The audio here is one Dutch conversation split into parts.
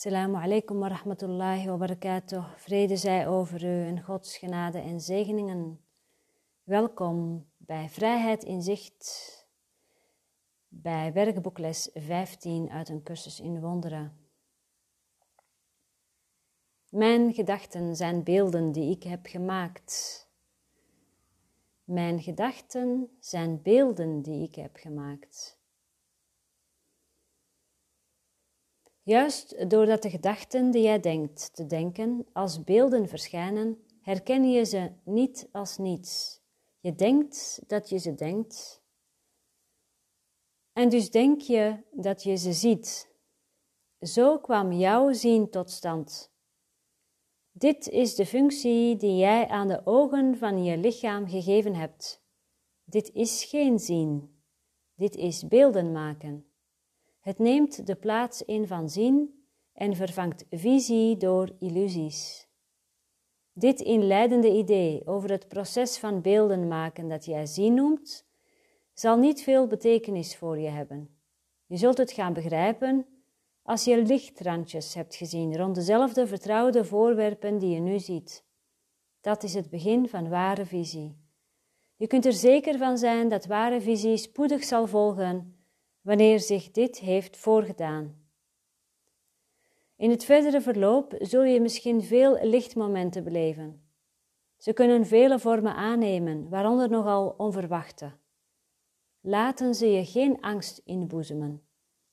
Assalamu alaikum wa rahmatullahi wa barakatuh. Vrede zij over u en Gods genade en zegeningen. Welkom bij Vrijheid in Zicht, bij werkboekles 15 uit een cursus in wonderen. Mijn gedachten zijn beelden die ik heb gemaakt. Mijn gedachten zijn beelden die ik heb gemaakt. Juist doordat de gedachten die jij denkt te denken als beelden verschijnen, herken je ze niet als niets. Je denkt dat je ze denkt. En dus denk je dat je ze ziet. Zo kwam jouw zien tot stand. Dit is de functie die jij aan de ogen van je lichaam gegeven hebt. Dit is geen zien. Dit is beelden maken. Het neemt de plaats in van zien en vervangt visie door illusies. Dit inleidende idee over het proces van beelden maken dat jij zien noemt, zal niet veel betekenis voor je hebben. Je zult het gaan begrijpen als je lichtrandjes hebt gezien rond dezelfde vertrouwde voorwerpen die je nu ziet. Dat is het begin van ware visie. Je kunt er zeker van zijn dat ware visie spoedig zal volgen wanneer zich dit heeft voorgedaan. In het verdere verloop zul je misschien veel lichtmomenten beleven. Ze kunnen vele vormen aannemen, waaronder nogal onverwachte. Laten ze je geen angst inboezemen.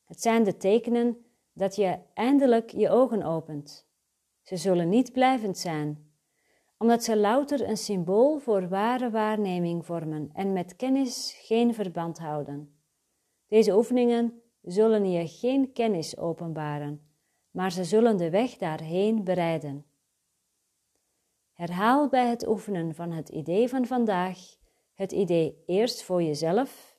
Het zijn de tekenen dat je eindelijk je ogen opent. Ze zullen niet blijvend zijn, omdat ze louter een symbool voor ware waarneming vormen en met kennis geen verband houden. Deze oefeningen zullen je geen kennis openbaren, maar ze zullen de weg daarheen bereiden. Herhaal bij het oefenen van het idee van vandaag het idee eerst voor jezelf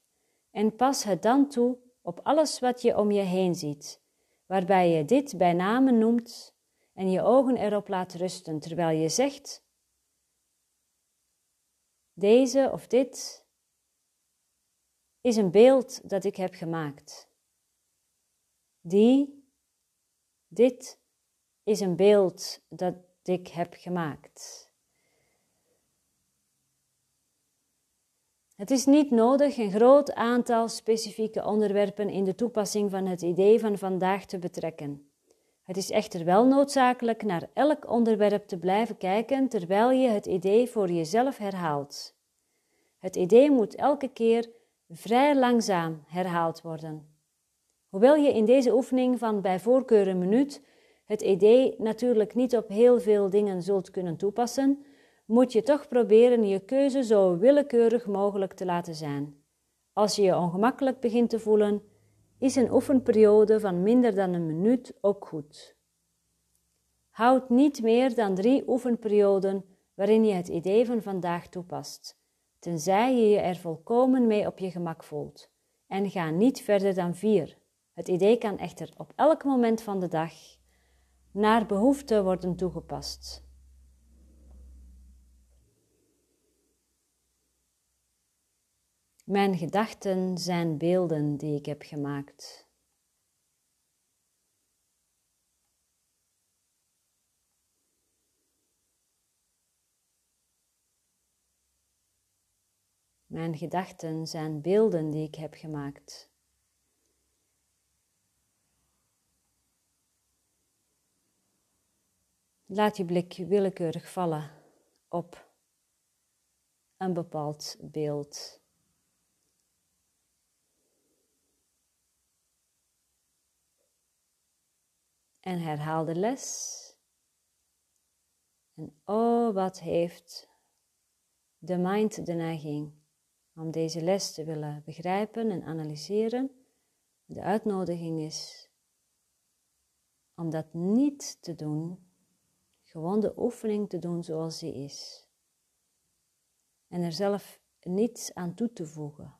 en pas het dan toe op alles wat je om je heen ziet, waarbij je dit bij namen noemt en je ogen erop laat rusten terwijl je zegt: Deze of dit is een beeld dat ik heb gemaakt. Die, dit is een beeld dat ik heb gemaakt. Het is niet nodig een groot aantal specifieke onderwerpen in de toepassing van het idee van vandaag te betrekken. Het is echter wel noodzakelijk naar elk onderwerp te blijven kijken terwijl je het idee voor jezelf herhaalt. Het idee moet elke keer vrij langzaam herhaald worden. Hoewel je in deze oefening van bij voorkeur een minuut het idee natuurlijk niet op heel veel dingen zult kunnen toepassen, moet je toch proberen je keuze zo willekeurig mogelijk te laten zijn. Als je je ongemakkelijk begint te voelen, is een oefenperiode van minder dan een minuut ook goed. Houd niet meer dan drie oefenperioden waarin je het idee van vandaag toepast tenzij je je er volkomen mee op je gemak voelt. En ga niet verder dan vier. Het idee kan echter op elk moment van de dag naar behoefte worden toegepast. Mijn gedachten zijn beelden die ik heb gemaakt. Mijn gedachten zijn beelden die ik heb gemaakt. Laat je blik willekeurig vallen op een bepaald beeld. En herhaal de les. En oh, wat heeft de mind de neiging om deze les te willen begrijpen en analyseren. De uitnodiging is om dat niet te doen, gewoon de oefening te doen zoals die is. En er zelf niets aan toe te voegen.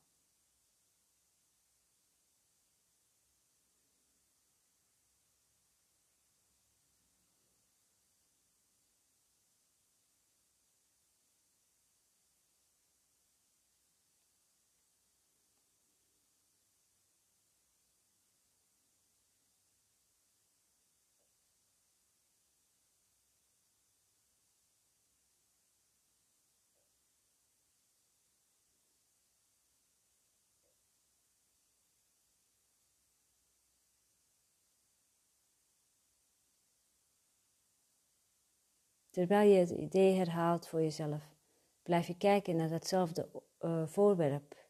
Terwijl je het idee herhaalt voor jezelf, blijf je kijken naar datzelfde uh, voorwerp.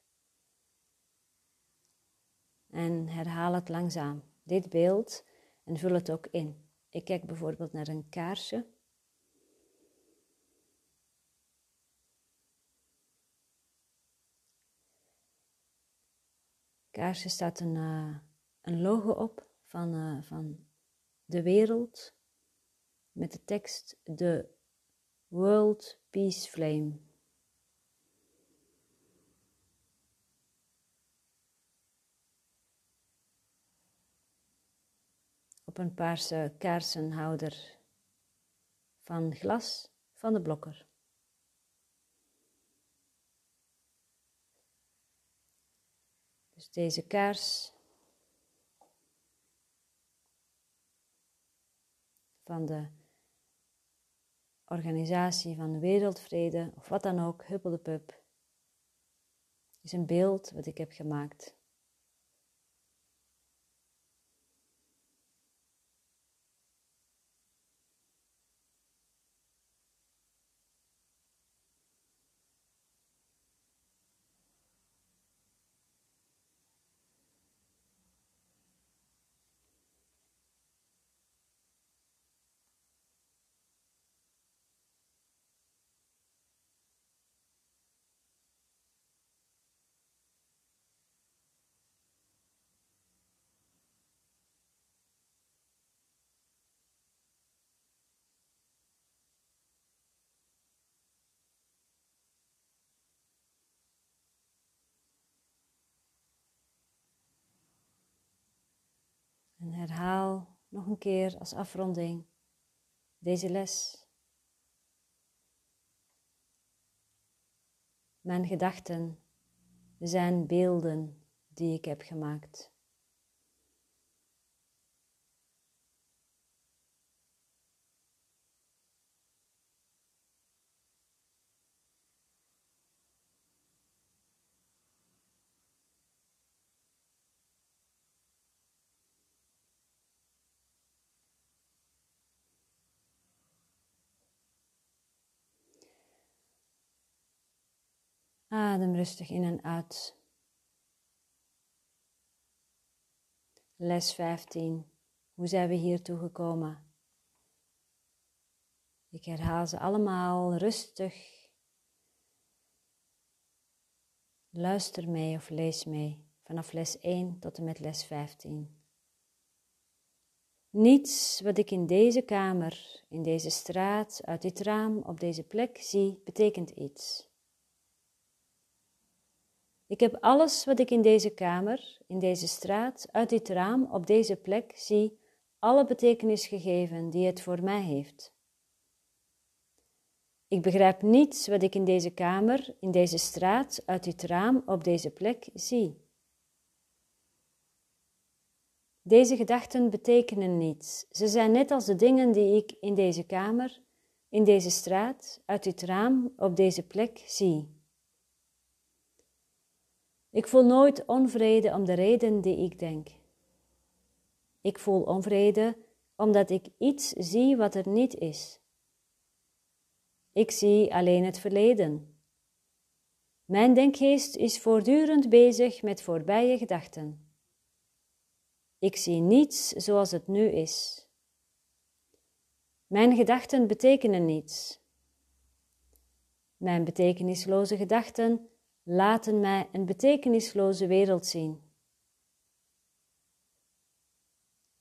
En herhaal het langzaam, dit beeld, en vul het ook in. Ik kijk bijvoorbeeld naar een kaarsje. Kaarsje staat een, uh, een logo op van, uh, van de wereld met de tekst The World Peace Flame. Op een paarse kaarsenhouder van glas van de blokker. Dus deze kaars van de organisatie van wereldvrede of wat dan ook, Huppel de Pup, is een beeld wat ik heb gemaakt. En herhaal nog een keer als afronding deze les. Mijn gedachten zijn beelden die ik heb gemaakt. Adem rustig in en uit. Les 15. Hoe zijn we hiertoe gekomen? Ik herhaal ze allemaal rustig. Luister mee of lees mee vanaf les 1 tot en met les 15. Niets wat ik in deze kamer, in deze straat, uit dit raam, op deze plek zie, betekent iets. Ik heb alles wat ik in deze kamer, in deze straat, uit dit raam, op deze plek zie, alle betekenis gegeven die het voor mij heeft. Ik begrijp niets wat ik in deze kamer, in deze straat, uit dit raam, op deze plek zie. Deze gedachten betekenen niets. Ze zijn net als de dingen die ik in deze kamer, in deze straat, uit dit raam, op deze plek zie. Ik voel nooit onvrede om de reden die ik denk. Ik voel onvrede omdat ik iets zie wat er niet is. Ik zie alleen het verleden. Mijn denkgeest is voortdurend bezig met voorbije gedachten. Ik zie niets zoals het nu is. Mijn gedachten betekenen niets. Mijn betekenisloze gedachten laten mij een betekenisloze wereld zien.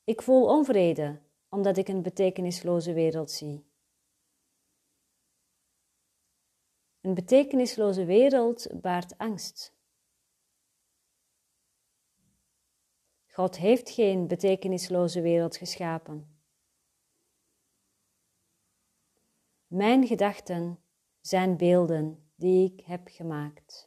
Ik voel onvrede omdat ik een betekenisloze wereld zie. Een betekenisloze wereld baart angst. God heeft geen betekenisloze wereld geschapen. Mijn gedachten zijn beelden die ik heb gemaakt.